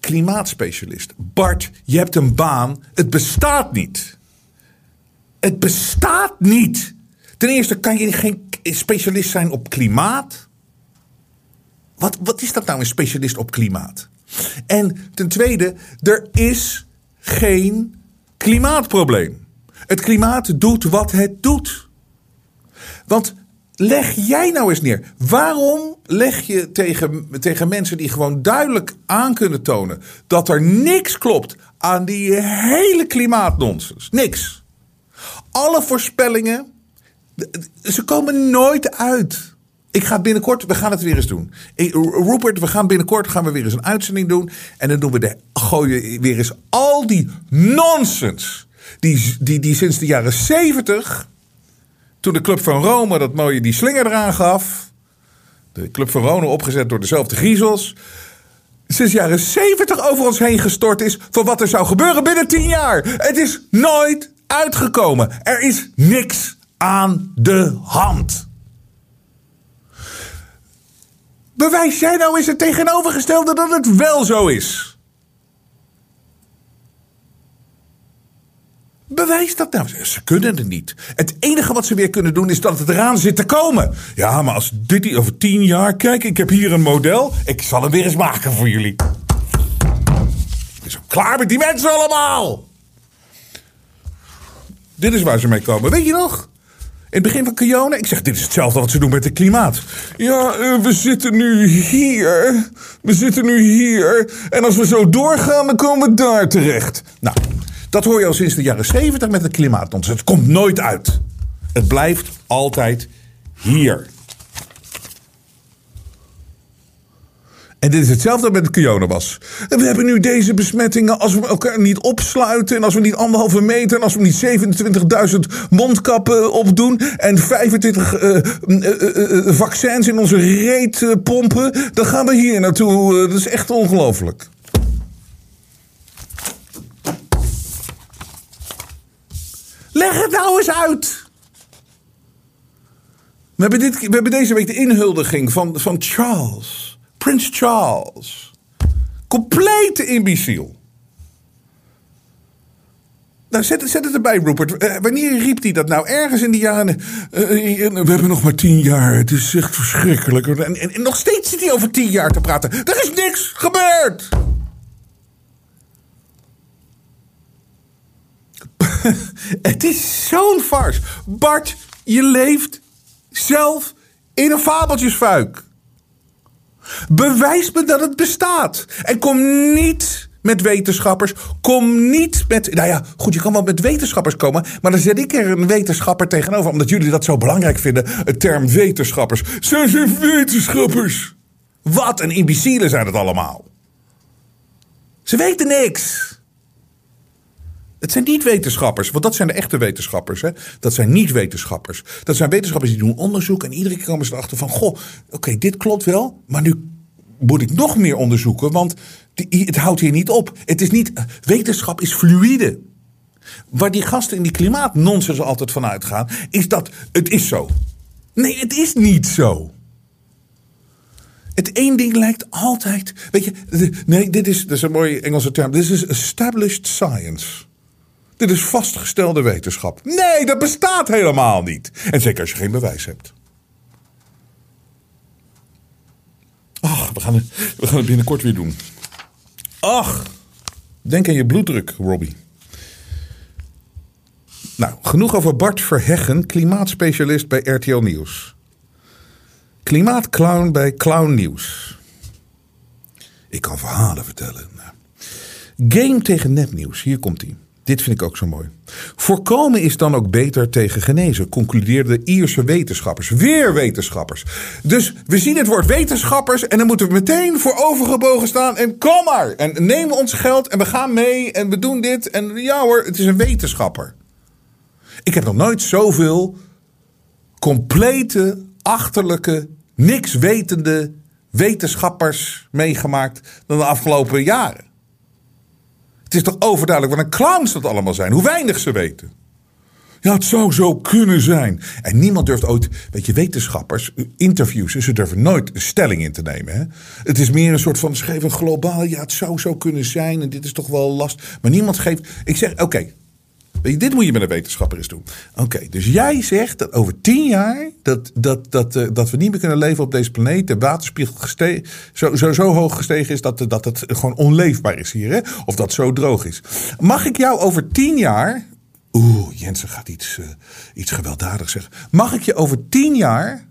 Klimaatspecialist. Bart, je hebt een baan. Het bestaat niet. Het bestaat niet. Ten eerste kan je geen specialist zijn op klimaat. Wat, wat is dat nou, een specialist op klimaat? En ten tweede, er is geen klimaatprobleem. Het klimaat doet wat het doet. Want leg jij nou eens neer. Waarom leg je tegen, tegen mensen die gewoon duidelijk aan kunnen tonen dat er niks klopt aan die hele klimaatnonsens? Niks. Alle voorspellingen ze komen nooit uit. Ik ga binnenkort, we gaan het weer eens doen. Rupert, we gaan binnenkort gaan we weer eens een uitzending doen. En dan doen we de, gooien weer eens al die nonsens. Die, die, die sinds de jaren zeventig, toen de Club van Rome dat mooie die slinger eraan gaf. De Club van Rome opgezet door dezelfde griezels. Sinds de jaren zeventig over ons heen gestort is van wat er zou gebeuren binnen tien jaar. Het is nooit uitgekomen. Er is niks aan de hand. Bewijs jij nou eens het tegenovergestelde dat het wel zo is? Bewijs dat nou. Ze kunnen het niet. Het enige wat ze weer kunnen doen is dat het eraan zit te komen. Ja, maar als dit over tien jaar. Kijk, ik heb hier een model. Ik zal hem weer eens maken voor jullie. Ik ben klaar met die mensen allemaal. Dit is waar ze mee komen. Weet je nog? In het begin van Kiona, ik zeg, dit is hetzelfde wat ze doen met het klimaat. Ja, uh, we zitten nu hier. We zitten nu hier. En als we zo doorgaan, dan komen we daar terecht. Nou, dat hoor je al sinds de jaren 70 met het klimaat. Het komt nooit uit. Het blijft altijd hier. En dit is hetzelfde met het was. We hebben nu deze besmettingen als we elkaar niet opsluiten... en als we niet anderhalve meter... en als we niet 27.000 mondkappen opdoen... en 25 uh, uh, vaccins in onze reet pompen... dan gaan we hier naartoe. dat is echt ongelooflijk. Leg het nou eens uit. We hebben, dit, we hebben deze week de inhuldiging van, van Charles... Prins Charles. Complete imbeciel. Nou, zet, het erbij, Rupert. Eh, wanneer riep hij dat nou? Ergens in die jaren. eh, we hebben nog maar tien jaar. Het is echt verschrikkelijk. En, en, nog steeds zit hij over tien jaar te praten. Er is niks gebeurd. het is zo'n farce. Bart, je leeft zelf in een fabeltjesfuik. Bewijs me dat het bestaat. En kom niet met wetenschappers. Kom niet met. Nou ja, goed, je kan wel met wetenschappers komen. Maar dan zet ik er een wetenschapper tegenover. Omdat jullie dat zo belangrijk vinden. Het term wetenschappers. Ze zijn wetenschappers. Wat een imbecielen zijn het allemaal. Ze weten niks. Het zijn niet wetenschappers, want dat zijn de echte wetenschappers. Hè? Dat zijn niet wetenschappers. Dat zijn wetenschappers die doen onderzoek en iedere keer komen ze erachter van: goh, oké, dit klopt wel, maar nu moet ik nog meer onderzoeken, want het houdt hier niet op. Het is niet, wetenschap is fluïde. Waar die gasten in die klimaatnonsens altijd van uitgaan, is dat het is zo. Nee, het is niet zo. Het één ding lijkt altijd. Weet je, nee, dit is, dit is een mooie Engelse term. Dit is established science. Dit is vastgestelde wetenschap. Nee, dat bestaat helemaal niet. En zeker als je geen bewijs hebt. Ach, we gaan het, we binnenkort weer doen. Ach, denk aan je bloeddruk, Robbie. Nou, genoeg over Bart Verheggen, klimaatspecialist bij RTL Nieuws. Klimaatclown bij Clown Nieuws. Ik kan verhalen vertellen. Nou. Game tegen nepnieuws, hier komt hij. Dit vind ik ook zo mooi. Voorkomen is dan ook beter tegen genezen, concludeerden Ierse wetenschappers. Weer wetenschappers. Dus we zien het woord wetenschappers en dan moeten we meteen voor overgebogen staan en kom maar. En neem ons geld en we gaan mee en we doen dit. En ja hoor, het is een wetenschapper. Ik heb nog nooit zoveel complete, achterlijke, niks wetende wetenschappers meegemaakt dan de afgelopen jaren. Het is toch overduidelijk wat een clowns dat allemaal zijn. Hoe weinig ze weten. Ja, het zou zo kunnen zijn. En niemand durft ooit, weet je, wetenschappers, interviews, ze durven nooit een stelling in te nemen. Hè? Het is meer een soort van, ze globaal, ja, het zou zo kunnen zijn en dit is toch wel last. Maar niemand geeft, ik zeg, oké, dit moet je met een wetenschapper eens doen. Oké, dus jij zegt dat over tien jaar dat, dat, dat, eh, dat we niet meer kunnen leven op deze planeet. De waterspiegel zo, zo, zo hoog gestegen is dat, dat het gewoon onleefbaar is hier. Hè? Of dat zo droog is. Mag ik jou over tien jaar. Oeh, Jensen gaat iets, eh, iets gewelddadigs zeggen. Mag ik je over tien jaar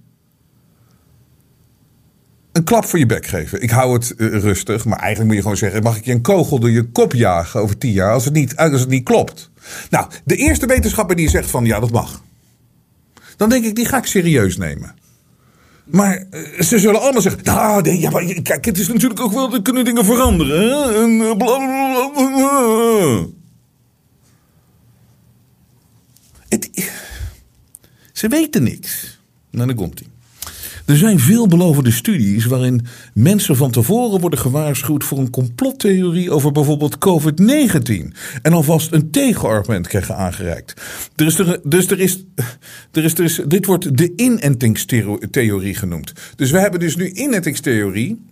een klap voor je bek geven. Ik hou het eh, rustig, maar eigenlijk moet je gewoon zeggen: mag ik je een kogel door je kop jagen over tien jaar als het niet, als het niet klopt? Nou, de eerste wetenschapper die zegt van ja, dat mag. Dan denk ik, die ga ik serieus nemen. Maar eh, ze zullen allemaal zeggen: nou, ja, maar kijk, het is natuurlijk ook wel, er kunnen dingen veranderen. Eh. Het, ze weten niks. Nou, dan komt hij. Er zijn veelbelovende studies waarin mensen van tevoren worden gewaarschuwd voor een complottheorie over bijvoorbeeld COVID-19. En alvast een tegenargument krijgen aangereikt. Er is er, dus er is, is, er is, dit wordt de inentingstheorie genoemd. Dus we hebben dus nu inentingstheorie.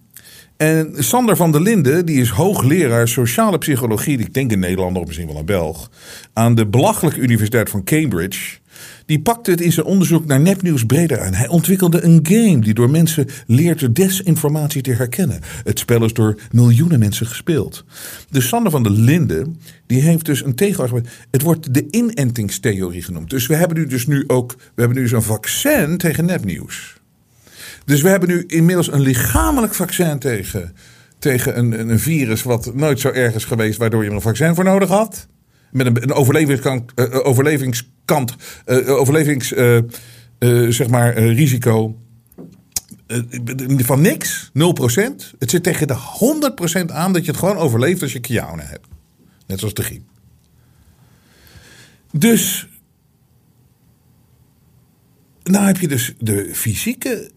En Sander van der Linden, die is hoogleraar sociale psychologie, ik denk in Nederland of misschien wel een Belg, aan de belachelijke Universiteit van Cambridge. Die pakte het in zijn onderzoek naar nepnieuws breder aan. Hij ontwikkelde een game die door mensen leert de desinformatie te herkennen. Het spel is door miljoenen mensen gespeeld. Dus Sander van der Linden, die heeft dus een tegenargument. Het wordt de inentingstheorie genoemd. Dus we hebben nu dus nu ook, we hebben nu zo'n vaccin tegen nepnieuws. Dus we hebben nu inmiddels een lichamelijk vaccin tegen, tegen een, een virus wat nooit zo erg is geweest, waardoor je er een vaccin voor nodig had. Met een, een overlevingskant, uh, overlevingskant, uh, overlevings, zeg maar, risico van niks, 0%. Het zit tegen de 100% aan dat je het gewoon overleeft als je kiaune hebt. Net zoals de griep. Dus, nou heb je dus de fysieke,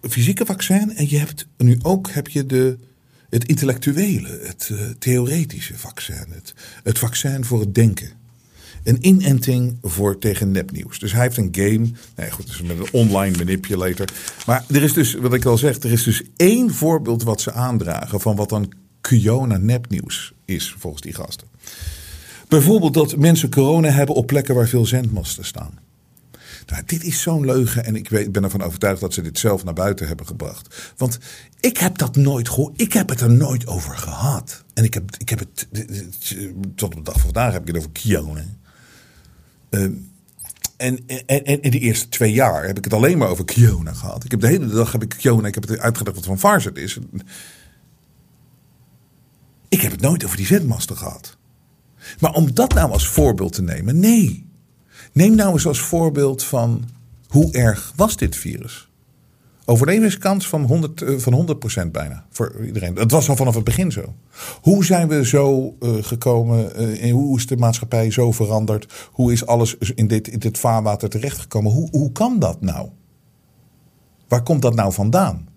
fysieke vaccin en je hebt nu ook heb je de het intellectuele, het uh, theoretische vaccin. Het, het vaccin voor het denken. Een inenting voor tegen nepnieuws. Dus hij heeft een game. Nee, goed, dus met een online manipulator. Maar er is dus, wat ik al zeg, er is dus één voorbeeld wat ze aandragen van wat dan Kiona nepnieuws is, volgens die gasten. Bijvoorbeeld dat mensen corona hebben op plekken waar veel zendmasten staan. Dit is zo'n leugen en ik weet, ben ervan overtuigd dat ze dit zelf naar buiten hebben gebracht. Want ik heb dat nooit gehoord. Ik heb het er nooit over gehad. En ik heb, ik heb het, tot op de dag van vandaag heb ik het over Kiona. Ehm, en, en, de eerste twee jaar heb ik het alleen maar over Kiona gehad. Ik heb de hele dag heb ik Kiona, ik heb het uitgelegd wat van Vars is. Ik heb het nooit over die zendmasten gehad. Maar om dat nou als voorbeeld te nemen, nee. Neem nou eens als voorbeeld van hoe erg was dit virus? Overlevingskans van 100, eh, van 100% bijna voor iedereen. Dat was al vanaf het begin zo. Hoe zijn we zo uh, gekomen? Uh, hoe is de maatschappij zo veranderd? Hoe is alles in dit, in dit vaarwater terechtgekomen? Hoe, hoe kan dat nou? Waar komt dat nou vandaan?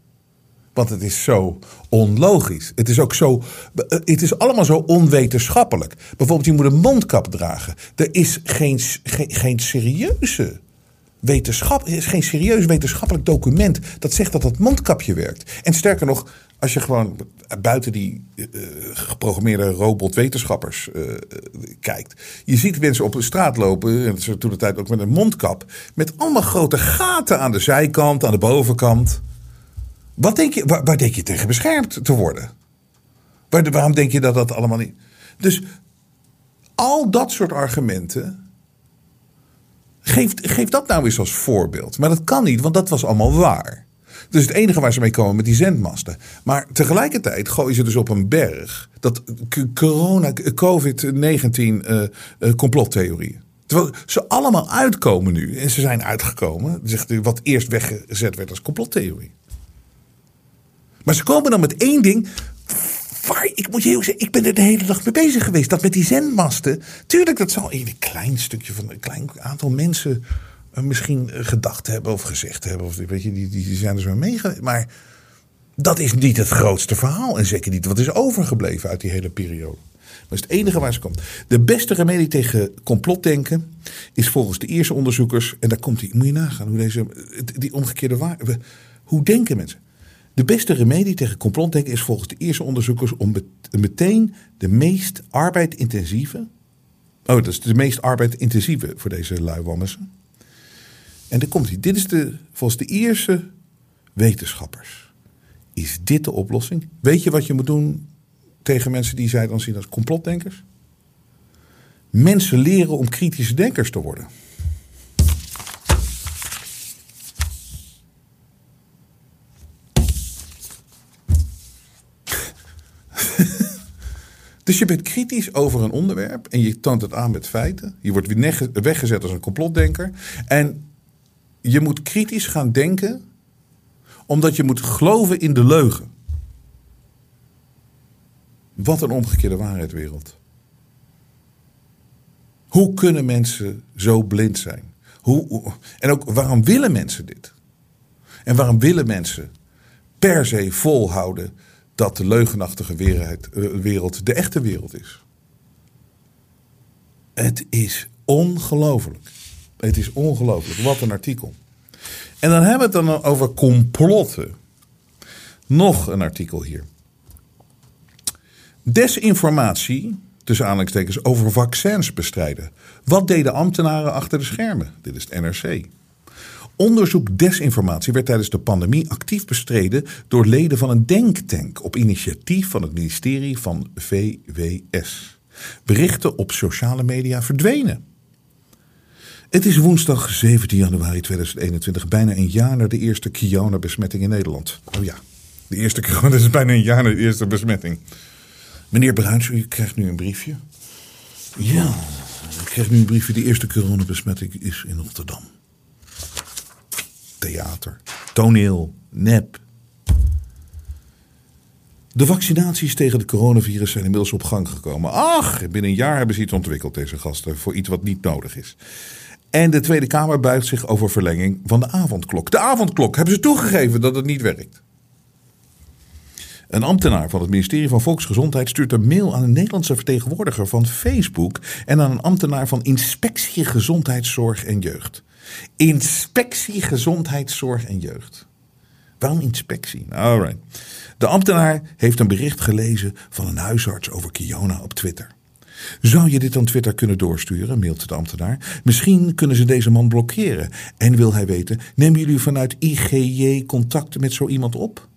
Want het is zo onlogisch. Het is ook zo. Het is allemaal zo onwetenschappelijk. Bijvoorbeeld, je moet een mondkap dragen. Er is geen, geen, serieuze wetenschap. Is geen serieus wetenschappelijk document dat zegt dat dat mondkapje werkt. En sterker nog, als je gewoon buiten die uh, geprogrammeerde robotwetenschappers uh, kijkt. Je ziet mensen op de straat lopen, en ze toen de tijd ook met een mondkap. Met allemaal grote gaten aan de zijkant, aan de bovenkant. Wat denk je, waar, denk je tegen beschermd te worden? Waar, waarom denk je dat dat allemaal niet. Dus al dat soort argumenten. Geef, geef dat nou eens als voorbeeld. Maar dat kan niet, want dat was allemaal waar. Dus het enige waar ze mee komen met die zendmasten. Maar tegelijkertijd gooien ze dus op een berg dat corona, COVID-19 uh, uh, complottheorieën. Terwijl ze allemaal uitkomen nu. En ze zijn uitgekomen. Zegt wat eerst weggezet werd als complottheorie. Maar ze komen dan met één ding. Waar, ik moet je heel zeggen, ik ben er de hele dag mee bezig geweest. Dat met die zendmasten. Tuurlijk, dat zal een klein stukje van een klein aantal mensen eh, misschien eh, gedacht hebben of gezegd hebben. Of, weet je, die, die zijn er zo mee Maar dat is niet het grootste verhaal. En zeker niet wat is overgebleven uit die hele periode. Dat is het enige waar ze komt. De beste remedie tegen complotdenken is volgens de eerste onderzoekers. En daar komt die, moet je nagaan hoe deze, die omgekeerde waarheid. Hoe denken mensen? De beste remedie tegen complotdenken is volgens de eerste onderzoekers om meteen de meest arbeidintensieve. Oh, dat is de meest arbeidintensieve voor deze luiwammersen. En dan komt hij. Dit is de, volgens de eerste wetenschappers. Is dit de oplossing? Weet je wat je moet doen tegen mensen die zij dan zien als complotdenkers? Mensen leren om kritische denkers te worden. Dus je bent kritisch over een onderwerp en je toont het aan met feiten. Je wordt weggezet als een complotdenker. En je moet kritisch gaan denken omdat je moet geloven in de leugen. Wat een omgekeerde waarheidswereld. Hoe kunnen mensen zo blind zijn? Hoe, en ook waarom willen mensen dit? En waarom willen mensen per se volhouden dat de leugenachtige eh, wereld de echte wereld is. Het is ongelooflijk. Het is ongelooflijk. Wat een artikel. En dan hebben we het dan over complotten. Nog een artikel hier. Desinformatie, tussen aanhalingstekens, over vaccins bestrijden. Wat deden ambtenaren achter de schermen? Dit is het NRC. Onderzoek desinformatie werd tijdens de pandemie actief bestreden door leden van een denktank op initiatief van het ministerie van VWS. Berichten op sociale media verdwenen. Het is woensdag 17 januari 2021, bijna een jaar na de eerste corona-besmetting in Nederland. Oh ja, de eerste corona is bijna een jaar na de eerste besmetting. Meneer Bruins, u krijgt nu een briefje. Ja, ik krijg nu een briefje. De eerste coronabesmetting is in Rotterdam theater, toneel, nep. De vaccinaties tegen de coronavirus zijn inmiddels op gang gekomen. Ach, binnen een jaar hebben ze iets ontwikkeld, deze gasten, voor iets wat niet nodig is. En de Tweede Kamer buigt zich over verlenging van de avondklok. De avondklok hebben ze toegegeven dat het niet werkt. Een ambtenaar van het ministerie van Volksgezondheid stuurt een mail aan een Nederlandse vertegenwoordiger van Facebook en aan een ambtenaar van Inspectie Gezondheidszorg en Jeugd. Inspectie Gezondheidszorg en Jeugd. Waarom inspectie? Alright. De ambtenaar heeft een bericht gelezen van een huisarts over Kiona op Twitter. Zou je dit aan Twitter kunnen doorsturen, mailt de ambtenaar. Misschien kunnen ze deze man blokkeren. En wil hij weten, nemen jullie vanuit IGJ contact met zo iemand op?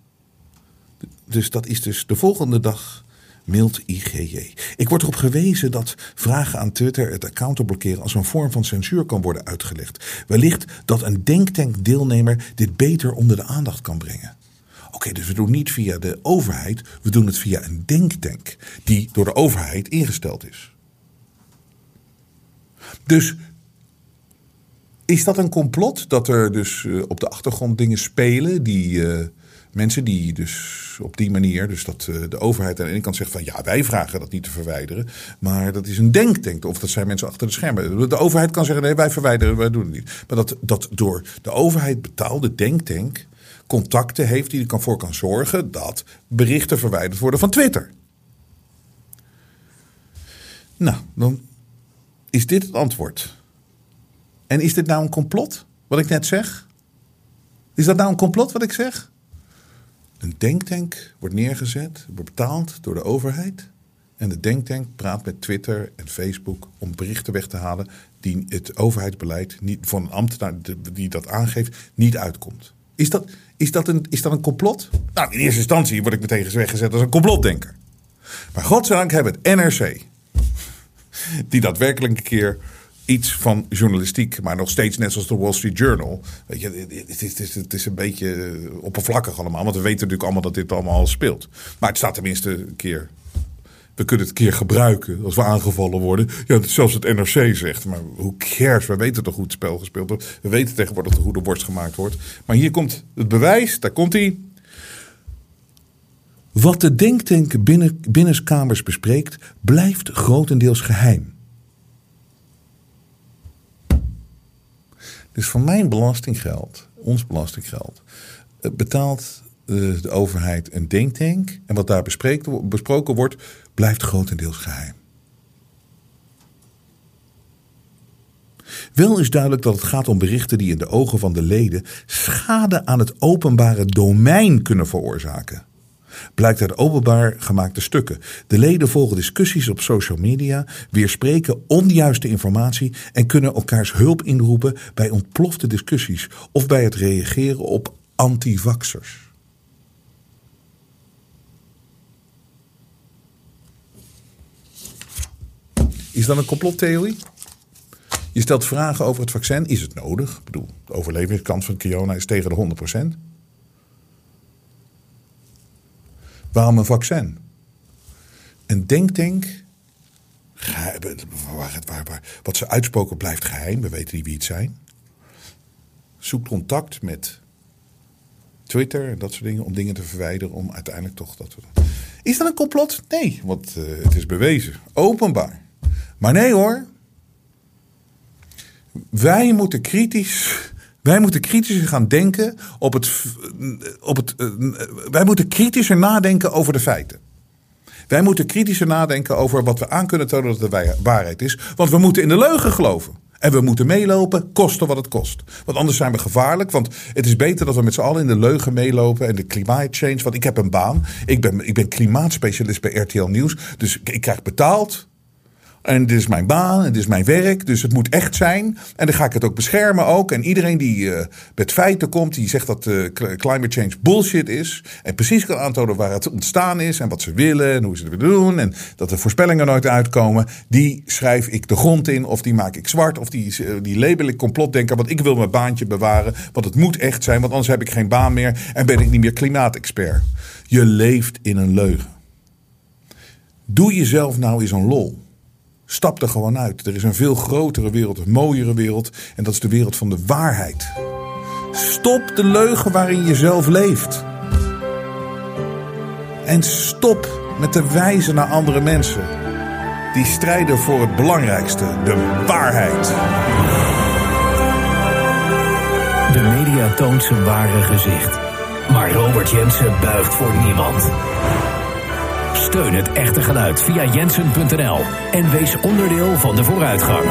Dus dat is dus de volgende dag mailt IGJ. Ik word erop gewezen dat vragen aan Twitter het account blokkeren als een vorm van censuur kan worden uitgelegd. Wellicht dat een denktank-deelnemer dit beter onder de aandacht kan brengen. Oké, dus we doen niet via de overheid, we doen het via een denktank die door de overheid ingesteld is. Dus is dat een complot dat er dus uh, op de achtergrond dingen spelen die uh, mensen die dus op die manier, dus dat uh, de overheid aan de ene kant zegt van ja, wij vragen dat niet te verwijderen, maar dat is een denktank of dat zijn mensen achter de schermen. De overheid kan zeggen nee, wij verwijderen, wij doen het niet. Maar dat, dat door de overheid betaalde denktank contacten heeft die er voor kan zorgen dat berichten verwijderd worden van Twitter. Nou, dan is dit het antwoord. En is dit nou een complot, wat ik net zeg? Is dat nou een complot wat ik zeg? Een denktank wordt neergezet, wordt betaald door de overheid. En de denktank praat met Twitter en Facebook om berichten weg te halen die het overheidsbeleid niet, van een ambtenaar die dat aangeeft niet uitkomt. Is dat, is, dat een, is dat een complot? Nou, in eerste instantie word ik meteen weggezet als een complotdenker. Maar godzijdank hebben het NRC, die daadwerkelijk een keer iets van journalistiek, maar nog steeds net zoals de Wall Street Journal. Weet je, het is, het is, een beetje oppervlakkig allemaal, want we weten natuurlijk allemaal dat dit allemaal al speelt. Maar het staat tenminste een keer. We kunnen het een keer gebruiken als we aangevallen worden. Ja, zelfs het NRC zegt. Maar hoe cares? We weten toch hoe het spel gespeeld wordt. We weten tegenwoordig hoe de worst gemaakt wordt. Maar hier komt het bewijs. Daar komt hij. Wat de denktank binnen, binnenkamers bespreekt, blijft grotendeels geheim. Dus van mijn belastinggeld, ons belastinggeld, betaalt de overheid een denktank. En wat daar besproken wordt, blijft grotendeels geheim. Wel is duidelijk dat het gaat om berichten die in de ogen van de leden schade aan het openbare domein kunnen veroorzaken. Blijkt uit openbaar gemaakte stukken. De leden volgen discussies op social media, weerspreken onjuiste informatie en kunnen elkaars hulp inroepen bij ontplofte discussies of bij het reageren op antivaxers. Is dat een complottheorie? Je stelt vragen over het vaccin. Is het nodig? Ik bedoel, de overlevingskans van corona is tegen de 100%. Waarom een vaccin? Een denktank. Wat ze uitspoken blijft geheim. We weten niet wie het zijn. Zoek contact met Twitter en dat soort dingen. Om dingen te verwijderen. Om uiteindelijk toch dat. Is dat een complot? Nee, want uh, het is bewezen. Openbaar. Maar nee hoor. Wij moeten kritisch. Wij moeten kritischer gaan denken op het. Op het wij moeten kritischer nadenken over de feiten. Wij moeten kritischer nadenken over wat we aan kunnen tonen dat de waarheid is. Want we moeten in de leugen geloven. En we moeten meelopen, kosten wat het kost. Want anders zijn we gevaarlijk. Want het is beter dat we met z'n allen in de leugen meelopen. En de climate change. Want ik heb een baan. Ik ben, ik ben klimaatspecialist bij RTL Nieuws. Dus ik krijg betaald. En dit is mijn baan, en dit is mijn werk, dus het moet echt zijn. En dan ga ik het ook beschermen ook. En iedereen die uh, met feiten komt, die zegt dat uh, climate change bullshit is. En precies kan aantonen waar het ontstaan is en wat ze willen en hoe ze het willen doen. En dat de voorspellingen nooit uitkomen. Die schrijf ik de grond in of die maak ik zwart of die, uh, die label ik complotdenker. Want ik wil mijn baantje bewaren, want het moet echt zijn. Want anders heb ik geen baan meer en ben ik niet meer klimaatexpert. Je leeft in een leugen. Doe jezelf nou eens een lol. Stap er gewoon uit. Er is een veel grotere wereld, een mooiere wereld. En dat is de wereld van de waarheid. Stop de leugen waarin je zelf leeft. En stop met te wijzen naar andere mensen. Die strijden voor het belangrijkste, de waarheid. De media toont zijn ware gezicht. Maar Robert Jensen buigt voor niemand. Steun het echte geluid via jensen.nl en wees onderdeel van de vooruitgang.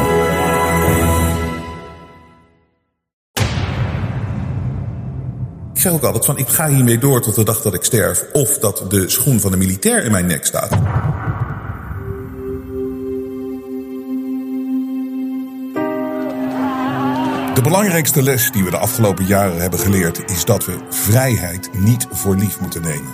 Ik zeg ook altijd van ik ga hiermee door tot de dag dat ik sterf of dat de schoen van de militair in mijn nek staat. De belangrijkste les die we de afgelopen jaren hebben geleerd is dat we vrijheid niet voor lief moeten nemen.